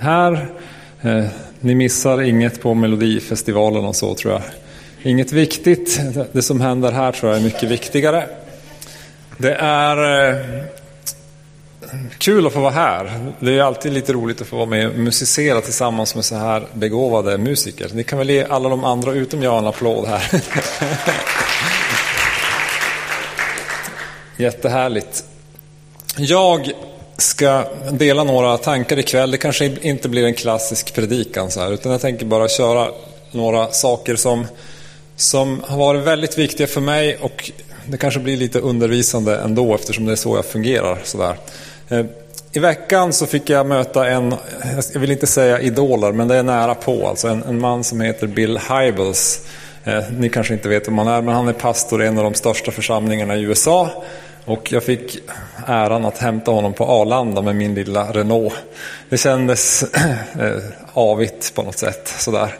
Här, eh, ni missar inget på Melodifestivalen och så tror jag. Inget viktigt, det som händer här tror jag är mycket viktigare. Det är eh, kul att få vara här. Det är alltid lite roligt att få vara med och musicera tillsammans med så här begåvade musiker. Ni kan väl ge alla de andra utom jag en applåd här. Jättehärligt. Jag ska dela några tankar ikväll. Det kanske inte blir en klassisk predikan så här, utan jag tänker bara köra några saker som, som har varit väldigt viktiga för mig och det kanske blir lite undervisande ändå eftersom det är så jag fungerar. Så där. Eh, I veckan så fick jag möta en, jag vill inte säga idoler, men det är nära på, alltså en, en man som heter Bill Hybels. Eh, ni kanske inte vet vem han är, men han är pastor i en av de största församlingarna i USA. Och jag fick äran att hämta honom på Arlanda med min lilla Renault. Det kändes eh, avigt på något sätt. Sådär.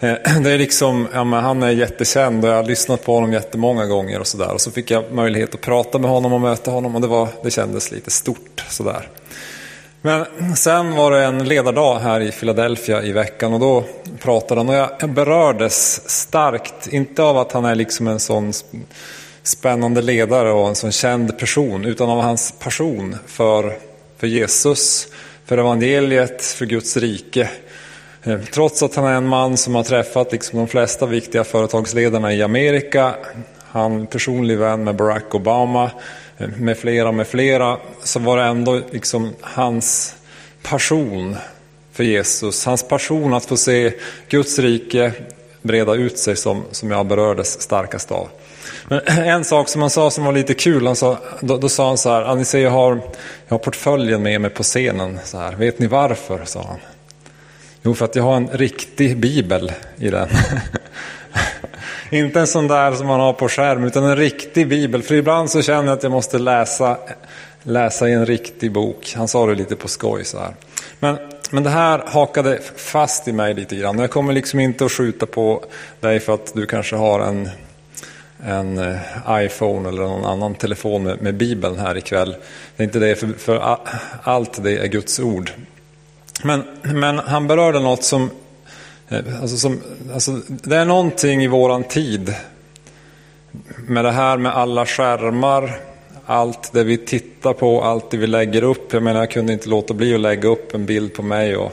Eh, det är liksom, ja, han är jättekänd och jag har lyssnat på honom jättemånga gånger och sådär. Och så fick jag möjlighet att prata med honom och möta honom och det, var, det kändes lite stort. Sådär. Men sen var det en ledardag här i Philadelphia i veckan och då pratade han och jag berördes starkt, inte av att han är liksom en sån spännande ledare och en sån känd person, utan av hans passion för, för Jesus, för evangeliet, för Guds rike. Eh, trots att han är en man som har träffat liksom de flesta viktiga företagsledarna i Amerika, han är personlig vän med Barack Obama, eh, med flera, med flera, så var det ändå liksom hans passion för Jesus, hans passion att få se Guds rike breda ut sig som, som jag berördes starkast av. Men en sak som han sa som var lite kul, han sa, då, då sa han så här, ni ser jag har, jag har portföljen med mig på scenen, så här. vet ni varför? sa han. Jo, för att jag har en riktig bibel i den. Inte en sån där som man har på skärm, utan en riktig bibel. För ibland så känner jag att jag måste läsa, läsa i en riktig bok. Han sa det lite på skoj så här. Men, men det här hakade fast i mig lite grann. Jag kommer liksom inte att skjuta på dig för att du kanske har en en eh, iPhone eller någon annan telefon med, med Bibeln här ikväll. Det är inte det, för, för allt det är Guds ord. Men, men han berörde något som, eh, alltså som alltså det är någonting i våran tid med det här med alla skärmar, allt det vi tittar på, allt det vi lägger upp. Jag menar, jag kunde inte låta bli att lägga upp en bild på mig och,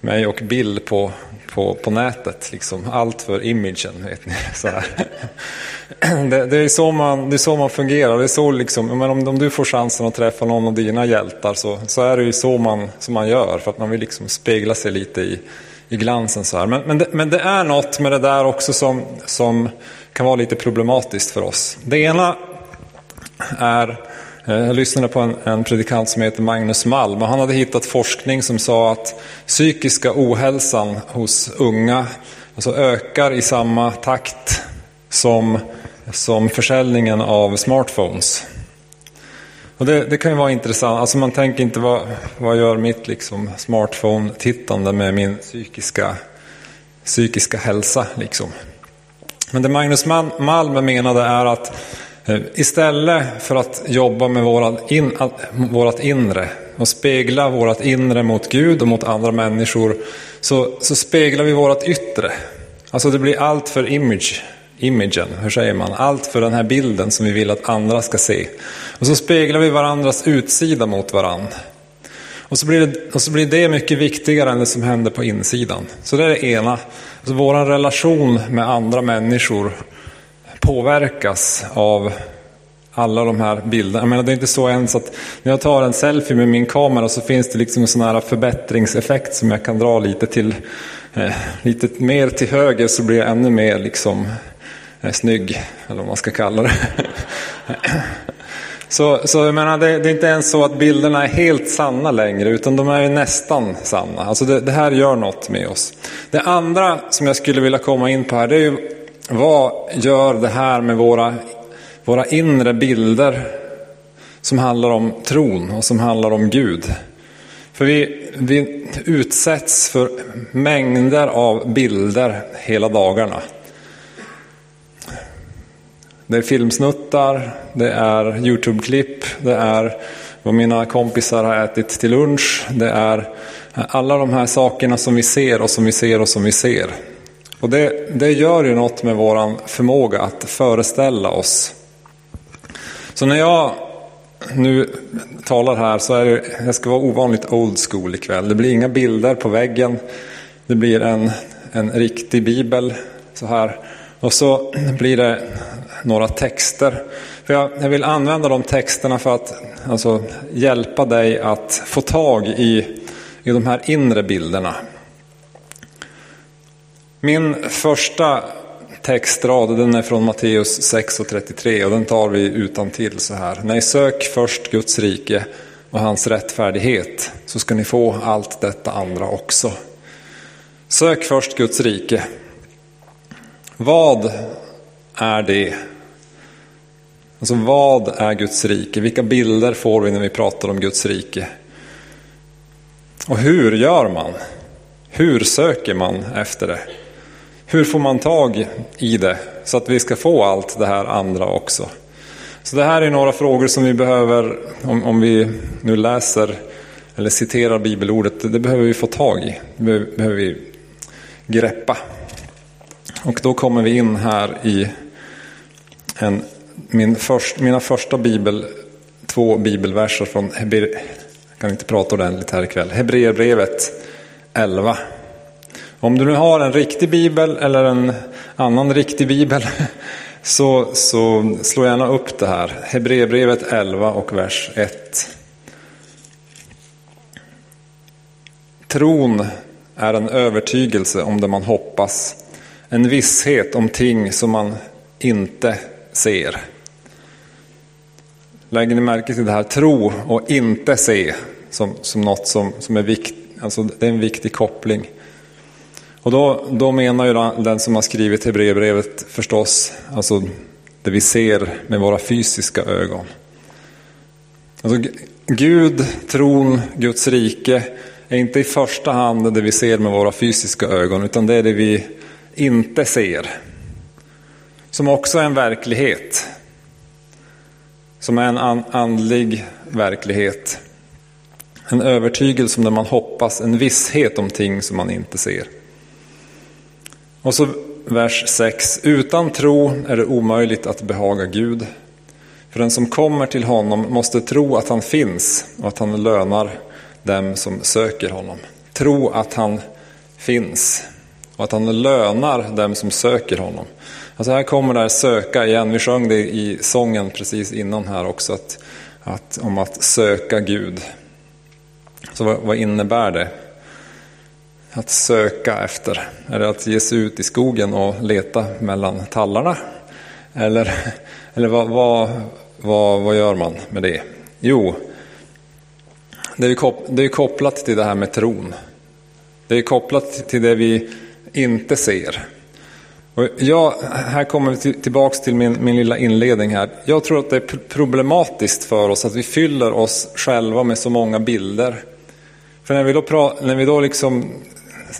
mig och Bill på, på, på nätet. Liksom. Allt för imagen, vet ni. Så det, det, är så man, det är så man fungerar. Det är så liksom, men om, om du får chansen att träffa någon av dina hjältar så, så är det ju så man, som man gör. För att man vill liksom spegla sig lite i, i glansen. Så här. Men, men, det, men det är något med det där också som, som kan vara lite problematiskt för oss. Det ena är Eh, jag lyssnade på en, en predikant som heter Magnus Malm och han hade hittat forskning som sa att psykiska ohälsan hos unga alltså ökar i samma takt som, som försäljningen av smartphones. Och det, det, kan ju vara intressant, alltså man tänker inte vad, vad gör mitt liksom smartphone-tittande med min psykiska, psykiska hälsa. Liksom. Men det Magnus Malm menade är att Eh, istället för att jobba med vårat, in, vårat inre och spegla vårat inre mot Gud och mot andra människor så, så speglar vi vårat yttre. Alltså det blir allt för image, imagen, hur säger man? Allt för den här bilden som vi vill att andra ska se. Och så speglar vi varandras utsida mot varandra. Och så, blir det, och så blir det mycket viktigare än det som händer på insidan. Så det är det ena. Alltså vår relation med andra människor påverkas av alla de här bilderna. Jag menar, det är inte så ens att när jag tar en selfie med min kamera så finns det liksom en sån här förbättringseffekt som jag kan dra lite till eh, lite mer till höger så blir jag ännu mer liksom eh, snygg, eller vad man ska kalla det. så, så jag menar, det, det, är inte ens så att bilderna är helt sanna längre, utan de är ju nästan sanna. Alltså det, det här gör något med oss. Det andra som jag skulle vilja komma in på här, det är ju vad gör det här med våra, våra inre bilder som handlar om tron och som handlar om Gud? För vi, vi utsätts för mängder av bilder hela dagarna. Det är filmsnuttar, det är Youtube-klipp, det är vad mina kompisar har ätit till lunch, det är Alla de här sakerna som vi ser och som vi ser och som vi ser. Och det, det gör ju något med vår förmåga att föreställa oss. Så när jag nu talar här så är det, jag ska vara ovanligt old school ikväll. Det blir inga bilder på väggen. Det blir en, en riktig bibel så här. Och så blir det några texter. För jag, jag vill använda de texterna för att alltså, hjälpa dig att få tag i, i de här inre bilderna. Min första textrad den är från Matteus 6.33 och den tar vi utan till så här. Nej, sök först Guds rike och hans rättfärdighet så ska ni få allt detta andra också. Sök först Guds rike. Vad är det? Alltså vad är Guds rike? Vilka bilder får vi när vi pratar om Guds rike? Och hur gör man? Hur söker man efter det? Hur får man tag i det så att vi ska få allt det här andra också? Så det här är några frågor som vi behöver, om, om vi nu läser eller citerar bibelordet, det behöver vi få tag i. Det behöver vi greppa. Och då kommer vi in här i en, min först, mina första bibel, två bibelverser från Hebreer, jag kan inte prata ordentligt här ikväll, Hebreerbrevet 11. Om du nu har en riktig bibel eller en annan riktig bibel så, så slå gärna upp det här. Hebreerbrevet 11 och vers 1. Tron är en övertygelse om det man hoppas, en visshet om ting som man inte ser. Lägger ni märke till det här tro och inte se som, som något som, som är viktigt, alltså det är en viktig koppling. Och då, då menar ju den som har skrivit Hebreerbrevet förstås, alltså det vi ser med våra fysiska ögon. Alltså Gud, tron, Guds rike är inte i första hand det vi ser med våra fysiska ögon, utan det är det vi inte ser. Som också är en verklighet. Som är en andlig verklighet. En övertygelse om det man hoppas, en visshet om ting som man inte ser. Och så vers 6. Utan tro är det omöjligt att behaga Gud. För den som kommer till honom måste tro att han finns och att han lönar dem som söker honom. Tro att han finns och att han lönar dem som söker honom. Alltså här kommer det här söka igen. Vi sjöng det i sången precis innan här också. Att, att om att söka Gud. Så vad, vad innebär det? Att söka efter? Är det att ge sig ut i skogen och leta mellan tallarna? Eller, eller vad, vad, vad, vad gör man med det? Jo, det är, kopplat till det här med tron. Det är kopplat till det vi inte ser. Och jag, här kommer vi tillbaka till min, min lilla inledning här. Jag tror att det är problematiskt för oss att vi fyller oss själva med så många bilder. För när vi då, pra, när vi då liksom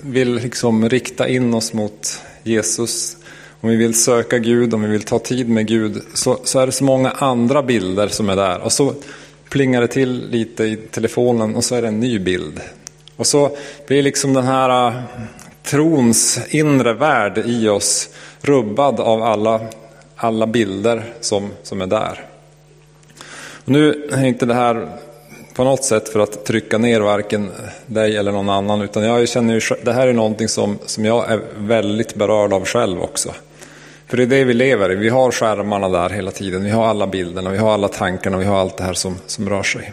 vill liksom rikta in oss mot Jesus, om vi vill söka Gud, om vi vill ta tid med Gud, så, så är det så många andra bilder som är där. Och så plingar det till lite i telefonen och så är det en ny bild. Och så blir liksom den här äh, trons inre värld i oss rubbad av alla, alla bilder som, som är där. Och nu är inte det här på något sätt för att trycka ner varken dig eller någon annan. Utan jag känner ju, det här är någonting som, som jag är väldigt berörd av själv också. För det är det vi lever i. Vi har skärmarna där hela tiden. Vi har alla bilderna, vi har alla tankarna, vi har allt det här som, som rör sig.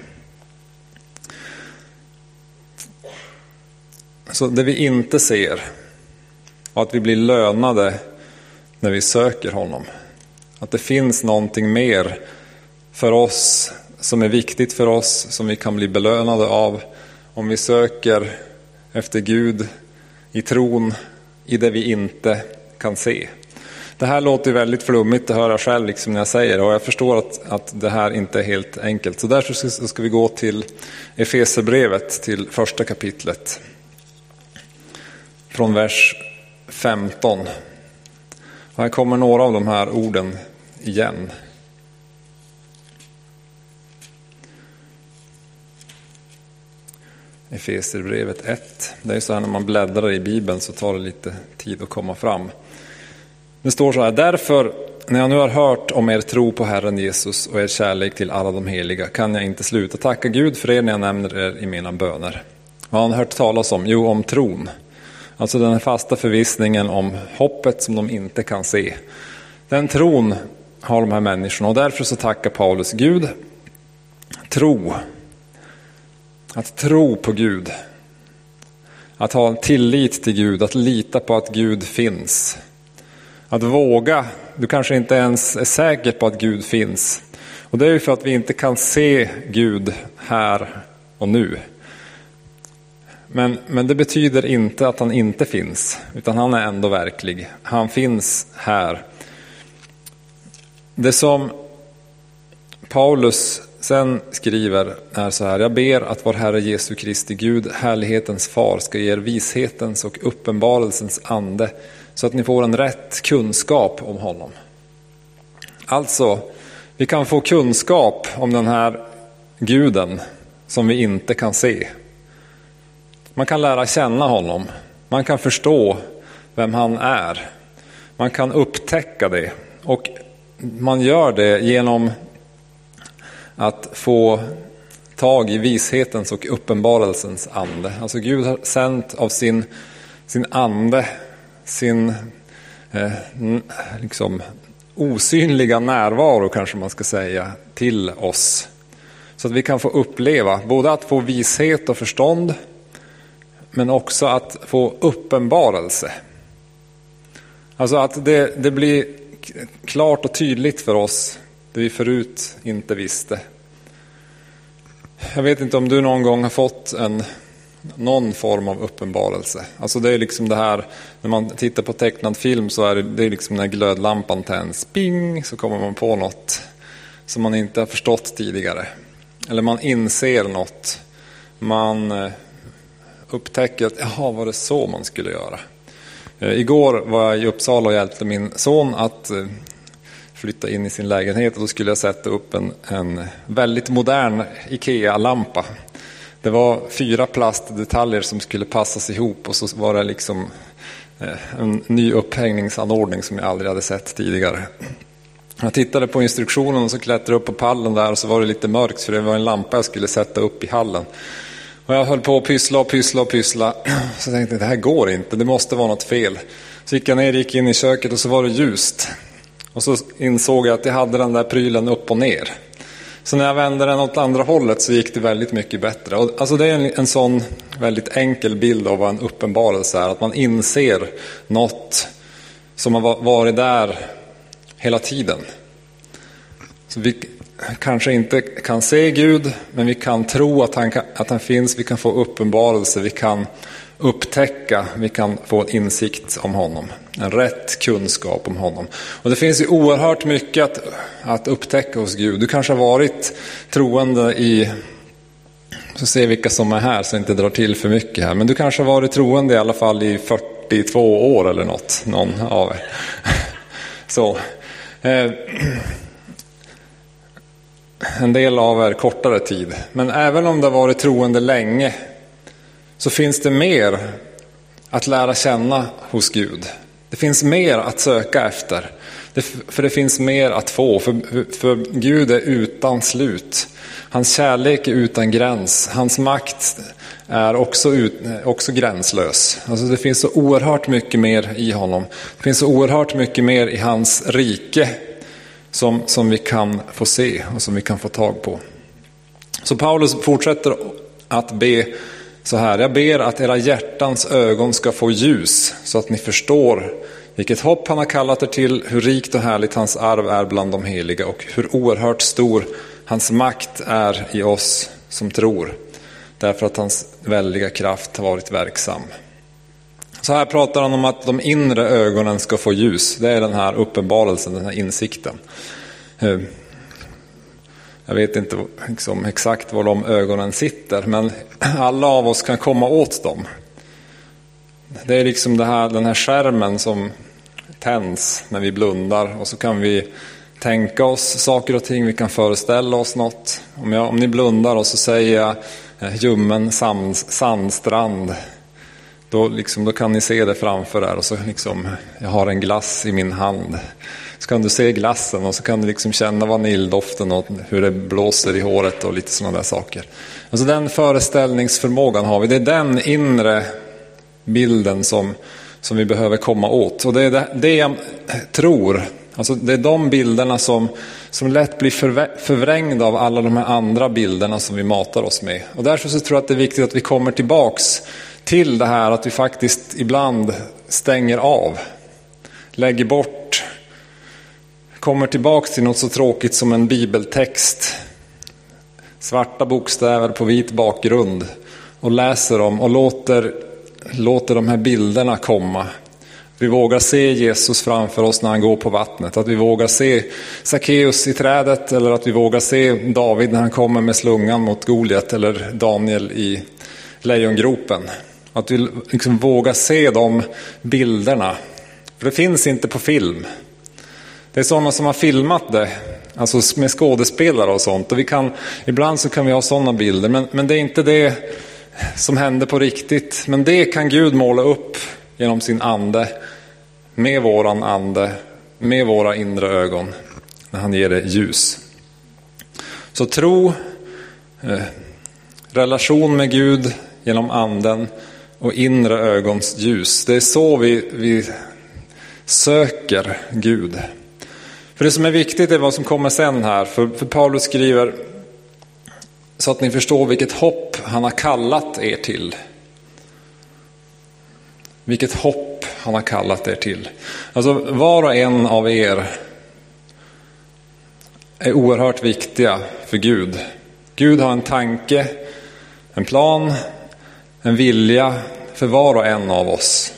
Så det vi inte ser och att vi blir lönade när vi söker honom. Att det finns någonting mer för oss som är viktigt för oss, som vi kan bli belönade av om vi söker efter Gud i tron i det vi inte kan se. Det här låter väldigt flummigt, det hör jag själv liksom när jag säger det och jag förstår att, att det här inte är helt enkelt. Så därför ska, ska vi gå till Efeserbrevet, till första kapitlet. Från vers 15. Och här kommer några av de här orden igen. Efesierbrevet 1. Det är ju så här när man bläddrar i Bibeln så tar det lite tid att komma fram. Det står så här, därför när jag nu har hört om er tro på Herren Jesus och er kärlek till alla de heliga kan jag inte sluta tacka Gud för er när jag nämner er i mina böner. Vad har han hört talas om? Jo, om tron. Alltså den fasta förvissningen om hoppet som de inte kan se. Den tron har de här människorna och därför så tackar Paulus Gud. Tro. Att tro på Gud. Att ha en tillit till Gud, att lita på att Gud finns. Att våga, du kanske inte ens är säker på att Gud finns. Och det är ju för att vi inte kan se Gud här och nu. Men, men det betyder inte att han inte finns, utan han är ändå verklig. Han finns här. Det som Paulus sen skriver är så här. Jag ber att vår Herre Jesu Kristi Gud, härlighetens far, ska ge er vishetens och uppenbarelsens ande så att ni får en rätt kunskap om honom. Alltså, vi kan få kunskap om den här guden som vi inte kan se. Man kan lära känna honom. Man kan förstå vem han är. Man kan upptäcka det. Och man gör det genom att få tag i vishetens och uppenbarelsens ande. Alltså Gud har sänt av sin, sin ande, sin eh, liksom osynliga närvaro kanske man ska säga, till oss. Så att vi kan få uppleva både att få vishet och förstånd men också att få uppenbarelse. Alltså att det, det blir klart och tydligt för oss det vi förut inte visste. Jag vet inte om du någon gång har fått en, någon form av uppenbarelse. Alltså det är liksom det här, när man tittar på tecknad film så är det, det är liksom när glödlampan tänds, ping, så kommer man på något som man inte har förstått tidigare. Eller man inser något. Man eh, upptäcker att jaha, var det så man skulle göra? Eh, igår var jag i Uppsala och hjälpte min son att eh, flytta in i sin lägenhet och då skulle jag sätta upp en, en väldigt modern IKEA-lampa. Det var fyra plastdetaljer som skulle passas ihop och så var det liksom eh, en ny upphängningsanordning som jag aldrig hade sett tidigare. Jag tittade på instruktionen och så klättrade jag upp på pallen där och så var det lite mörkt för det var en lampa jag skulle sätta upp i hallen. Och jag höll på att pyssla och pyssla och pyssla. Så jag tänkte det här går inte, det måste vara något fel. Så gick jag ner, gick in i köket och så var det ljust. Och så insåg jag att jag hade den där prylen upp och ner. Så när jag vände den åt andra hållet så gick det väldigt mycket bättre. Och alltså det är en, en sån väldigt enkel bild av vad en uppenbarelse är. Att man inser något som har varit där hela tiden. Så vi kanske inte kan se Gud, men vi kan tro att han, att han finns. Vi kan få uppenbarelse, vi kan upptäcka, vi kan få en insikt om honom. En rätt kunskap om honom. Och det finns ju oerhört mycket att, att upptäcka hos Gud. Du kanske har varit troende i, så se vilka som är här så jag inte drar till för mycket här. Men du kanske har varit troende i alla fall i 42 år eller något, någon av er. Så. Eh, en del av er kortare tid. Men även om du har varit troende länge så finns det mer att lära känna hos Gud. Det finns mer att söka efter. för det finns mer att få. För, för Gud är utan slut. Hans kärlek är utan gräns. Hans makt är också, ut, också gränslös. Alltså det finns så oerhört mycket mer i honom. Det finns så oerhört mycket mer i hans rike som, som vi kan få se och som vi kan få tag på. Så Paulus fortsätter att be så här. Jag ber att era hjärtans ögon ska få ljus så att ni förstår vilket hopp han har kallat er till, hur rikt och härligt hans arv är bland de heliga och hur oerhört stor hans makt är i oss som tror. Därför att hans väldiga kraft har varit verksam. Så här pratar han om att de inre ögonen ska få ljus. Det är den här uppenbarelsen, den här insikten. Eh, jag vet inte liksom exakt var de ögonen sitter, men alla av oss kan komma åt dem. Det är liksom det här, den här skärmen som tänds när vi blundar och så kan vi tänka oss saker och ting, vi kan föreställa oss något. Om, jag, om ni blundar och så säger jag eh, ljummen sand, sandstrand, då, liksom, då kan ni se det framför er och så liksom, jag har en glass i min hand. Kan du se glassen och så kan du liksom känna vaniljdoften och hur det blåser i håret och lite sådana där saker. Alltså den föreställningsförmågan har vi, det är den inre bilden som, som vi behöver komma åt. Och det är det, det jag tror Alltså det är de bilderna som, som lätt blir förvrängda av alla de här andra bilderna som vi matar oss med. Och därför så tror jag att det är viktigt att vi kommer tillbaks till det här att vi faktiskt ibland stänger av, lägger bort, kommer tillbaks till något så tråkigt som en bibeltext. Svarta bokstäver på vit bakgrund och läser dem och låter, låter de här bilderna komma vi vågar se Jesus framför oss när han går på vattnet. Att vi vågar se Sackeus i trädet eller att vi vågar se David när han kommer med slungan mot Goliat eller Daniel i lejongropen. Att vi liksom vågar se de bilderna. För det finns inte på film. Det är sådana som har filmat det, alltså med skådespelare och sånt. Och vi kan, ibland så kan vi ha sådana bilder, men, men det är inte det som händer på riktigt. Men det kan Gud måla upp genom sin ande, med våran ande, med våra inre ögon, när han ger det ljus. Så tro, eh, relation med Gud genom anden och inre ögons ljus. Det är så vi, vi söker Gud. För det som är viktigt är vad som kommer sen här, för, för Paulus skriver så att ni förstår vilket hopp han har kallat er till. Vilket hopp han har kallat er till. Alltså var och en av er är oerhört viktiga för Gud. Gud har en tanke, en plan, en vilja för var och en av oss.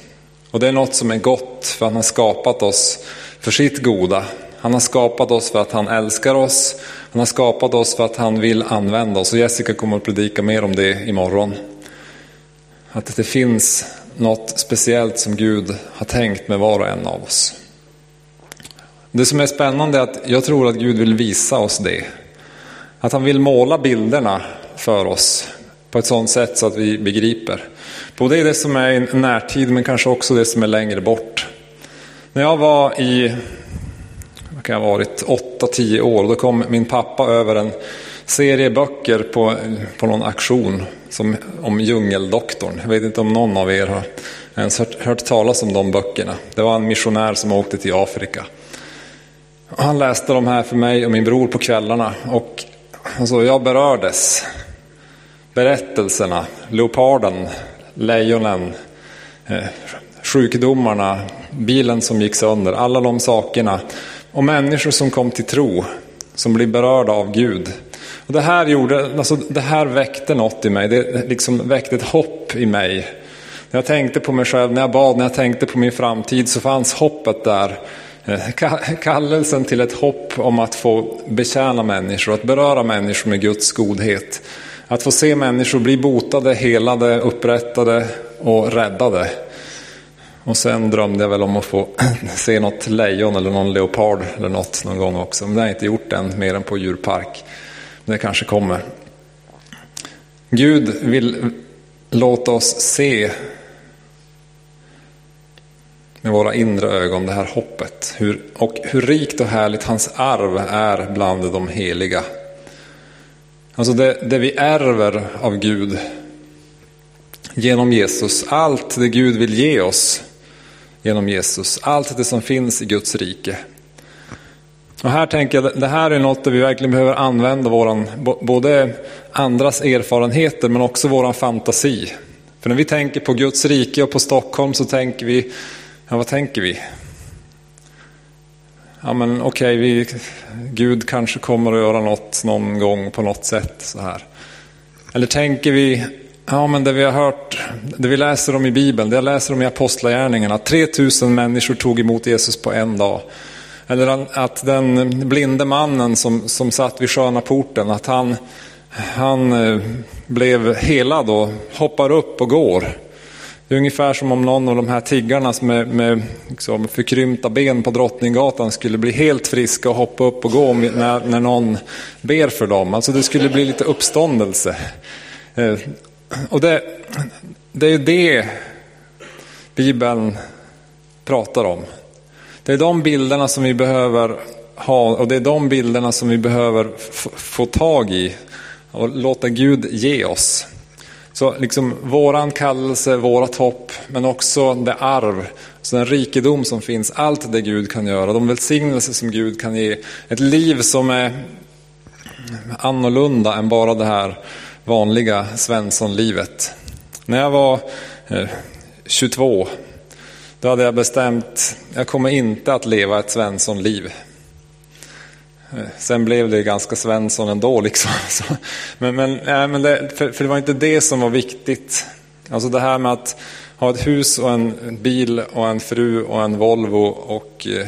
Och det är något som är gott för att han har skapat oss för sitt goda. Han har skapat oss för att han älskar oss. Han har skapat oss för att han vill använda oss. Och Jessica kommer att predika mer om det imorgon. Att det finns något speciellt som Gud har tänkt med var och en av oss. Det som är spännande är att jag tror att Gud vill visa oss det. Att han vill måla bilderna för oss på ett sådant sätt så att vi begriper. Både det som är i närtid men kanske också det som är längre bort. När jag var i, kan jag ha varit, 8-10 år, då kom min pappa över en serie böcker på, på någon aktion som, om Djungeldoktorn. Jag vet inte om någon av er har ens hört, hört talas om de böckerna. Det var en missionär som åkte till Afrika. Han läste de här för mig och min bror på kvällarna och alltså, jag berördes. Berättelserna, leoparden, lejonen, eh, sjukdomarna, bilen som gick sönder, alla de sakerna. Och människor som kom till tro, som blev berörda av Gud. Och det, här gjorde, alltså det här väckte något i mig, det liksom väckte ett hopp i mig. När jag tänkte på mig själv, när jag bad, när jag tänkte på min framtid så fanns hoppet där. Eh, kallelsen till ett hopp om att få betjäna människor, att beröra människor med Guds godhet. Att få se människor bli botade, helade, upprättade och räddade. Och sen drömde jag väl om att få se något lejon eller någon leopard eller något någon gång också. Men det har jag inte gjort än, mer än på djurpark. Det kanske kommer. Gud vill låta oss se med våra inre ögon det här hoppet. Hur, och hur rikt och härligt hans arv är bland de heliga. Alltså det, det vi ärver av Gud genom Jesus, allt det Gud vill ge oss genom Jesus, allt det som finns i Guds rike. Och här tänker jag, det här är något där vi verkligen behöver använda våran, både andras erfarenheter men också våran fantasi. För när vi tänker på Guds rike och på Stockholm så tänker vi, ja vad tänker vi? Ja men okej, okay, Gud kanske kommer att göra något någon gång på något sätt så här. Eller tänker vi, ja men det vi har hört, det vi läser om i Bibeln, det jag läser om i Apostlagärningarna, 3000 människor tog emot Jesus på en dag. Eller att den blinde mannen som, som satt vid sköna porten, att han, han eh, blev helad och hoppar upp och går. Det är ungefär som om någon av de här tiggarna med, med liksom förkrympta ben på Drottninggatan skulle bli helt friska och hoppa upp och gå när, när någon ber för dem. Alltså det skulle bli lite uppståndelse. Eh, och det, det är det Bibeln pratar om. Det är de bilderna som vi behöver ha och det är de bilderna som vi behöver få tag i och låta Gud ge oss. Så liksom våran kallelse, vårat hopp, men också det arv, så den rikedom som finns, allt det Gud kan göra, de välsignelser som Gud kan ge, ett liv som är annorlunda än bara det här vanliga Svenssonlivet. När jag var eh, 22, då hade jag bestämt, jag kommer inte att leva ett Svenssonliv. Eh, sen blev det ganska Svensson ändå. Liksom. Men, men, äh, men det, för, för, det var inte det som var viktigt. Alltså det här med att ha ett hus och en bil och en fru och en Volvo och eh,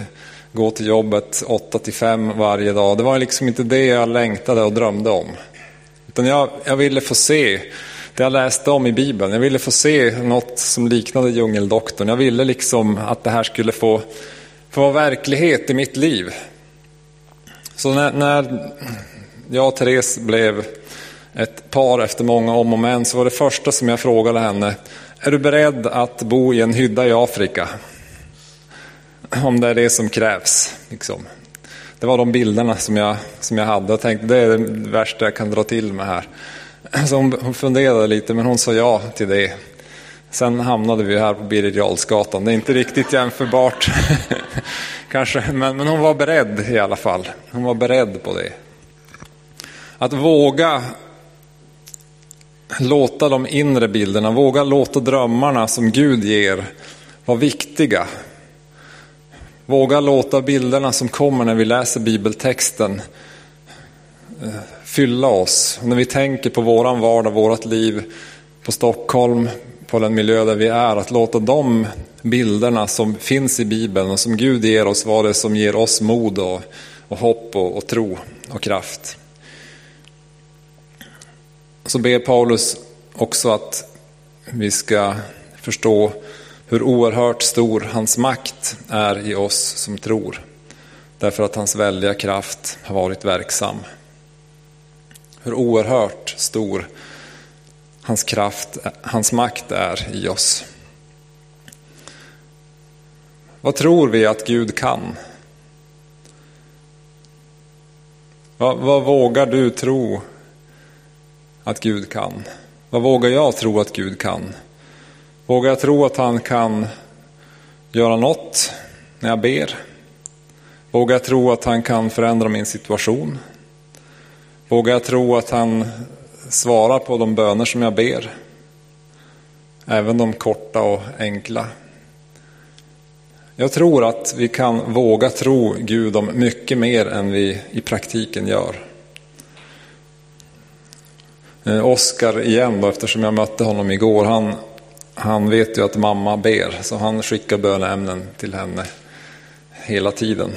gå till jobbet 8 till 5 varje dag. Det var liksom inte det jag längtade och drömde om. Utan jag, jag ville få se det jag läste om i Bibeln. Jag ville få se något som liknade Djungeldoktorn. Jag ville liksom att det här skulle få, få vara verklighet i mitt liv. Så när, när jag och Therese blev ett par efter många om och men så var det första som jag frågade henne, är du beredd att bo i en hydda i Afrika? Om det är det som krävs. Liksom. Det var de bilderna som jag, som jag hade och tänkte det är det värsta jag kan dra till med här. Så hon, hon funderade lite men hon sa ja till det. Sen hamnade vi här på Birger Jarlsgatan. Det är inte riktigt jämförbart kanske, men, men hon var beredd i alla fall. Hon var beredd på det. Att våga låta de inre bilderna, våga låta drömmarna som Gud ger vara viktiga. Våga låta bilderna som kommer när vi läser bibeltexten eh, fylla oss. När vi tänker på våran vardag, vårat liv, på Stockholm, på den miljö där vi är, att låta de bilderna som finns i Bibeln och som Gud ger oss vara det som ger oss mod och, och hopp och, och tro och kraft. Så ber Paulus också att vi ska förstå hur oerhört stor hans makt är i oss som tror. Därför att hans väldiga kraft har varit verksam. Hur oerhört stor hans kraft, hans makt är i oss. Vad tror vi att Gud kan? Vad, vad, vågar du tro att Gud kan? Vad vågar jag tro att Gud kan? Vågar jag tro att han kan göra något när jag ber? Vågar jag tro att han kan förändra min situation? Vågar jag tro att han svarar på de böner som jag ber. Även de korta och enkla. Jag tror att vi kan våga tro Gud om mycket mer än vi i praktiken gör. Eh, Oskar igen då, eftersom jag mötte honom igår, han, han vet ju att mamma ber, så han skickar böneämnen till henne hela tiden.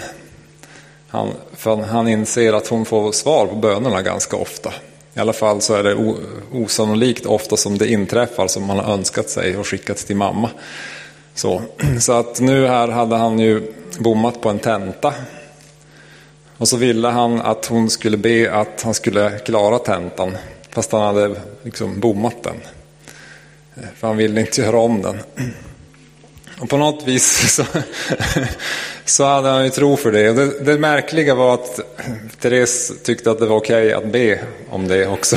Han, för han inser att hon får svar på bönerna ganska ofta. I alla fall så är det osannolikt ofta som det inträffar som man har önskat sig och skickat till mamma. Så, så att nu här hade han ju bommat på en tenta. Och så ville han att hon skulle be att han skulle klara tentan. Fast han hade liksom bommat den. För han ville inte göra om den. Och på något vis så, så hade han ju tro för det. Och det, det märkliga var att Therese tyckte att det var okej att be om det också.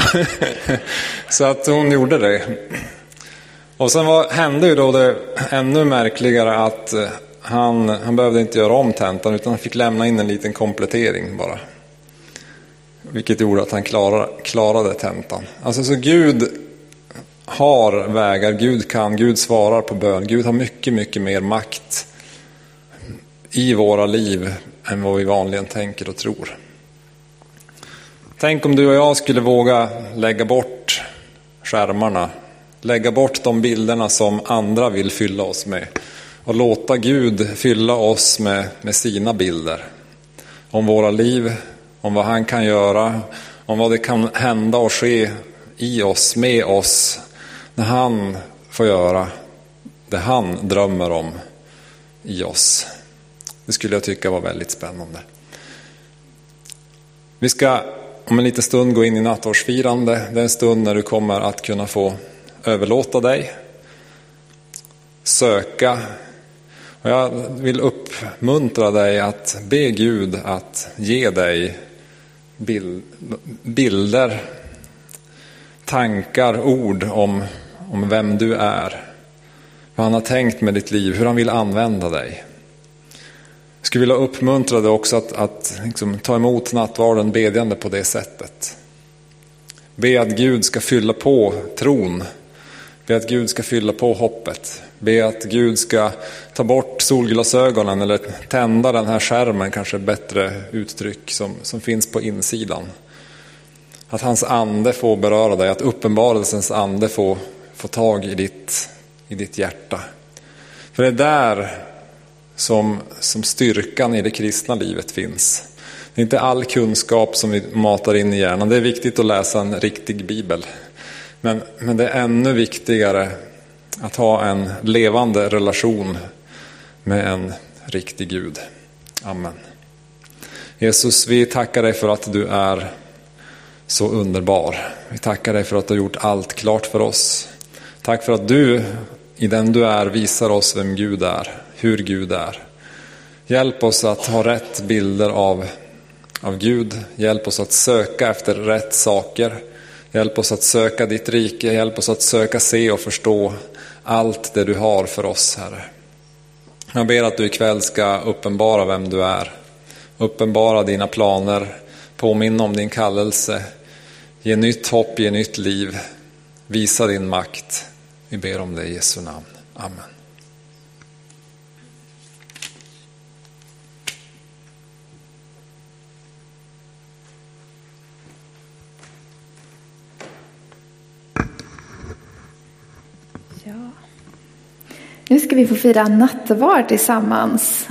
Så att hon gjorde det. Och sen var, hände ju då det ännu märkligare att eh, han, han behövde inte göra om tentan utan han fick lämna in en liten komplettering bara. Vilket gjorde att han klarade, klarade tentan. Alltså så Gud har vägar, Gud kan, Gud svarar på bön. Gud har mycket, mycket mer makt i våra liv än vad vi vanligen tänker och tror. Tänk om du och jag skulle våga lägga bort skärmarna, lägga bort de bilderna som andra vill fylla oss med och låta Gud fylla oss med, med sina bilder om våra liv, om vad han kan göra, om vad det kan hända och ske i oss, med oss, när han får göra det han drömmer om i oss. Det skulle jag tycka var väldigt spännande. Vi ska om en liten stund gå in i nattvardsfirande. Det är en stund när du kommer att kunna få överlåta dig, söka. Och jag vill uppmuntra dig att be Gud att ge dig bilder, tankar, ord om, om vem du är. Vad han har tänkt med ditt liv, hur han vill använda dig. Jag skulle vilja uppmuntra dig också att, att liksom, ta emot nattvarden bedjande på det sättet. Be att Gud ska fylla på tron. Be att Gud ska fylla på hoppet. Be att Gud ska ta bort solglasögonen eller tända den här skärmen, kanske bättre uttryck, som, som finns på insidan. Att hans ande får beröra dig, att uppenbarelsens ande får, får tag i ditt, i ditt hjärta. För det är där som, som styrkan i det kristna livet finns. Det är inte all kunskap som vi matar in i hjärnan. Det är viktigt att läsa en riktig bibel. Men, men det är ännu viktigare att ha en levande relation med en riktig Gud. Amen. Jesus, vi tackar dig för att du är så underbar. Vi tackar dig för att du har gjort allt klart för oss. Tack för att du, i den du är, visar oss vem Gud är, hur Gud är. Hjälp oss att ha rätt bilder av, av Gud. Hjälp oss att söka efter rätt saker. Hjälp oss att söka ditt rike. Hjälp oss att söka, se och förstå allt det du har för oss, Herre. Jag ber att du ikväll ska uppenbara vem du är. Uppenbara dina planer. Påminna om din kallelse. Ge nytt hopp, ge nytt liv. Visa din makt. Vi ber om det i Jesu namn. Amen. Nu ska vi få fira nattvard tillsammans.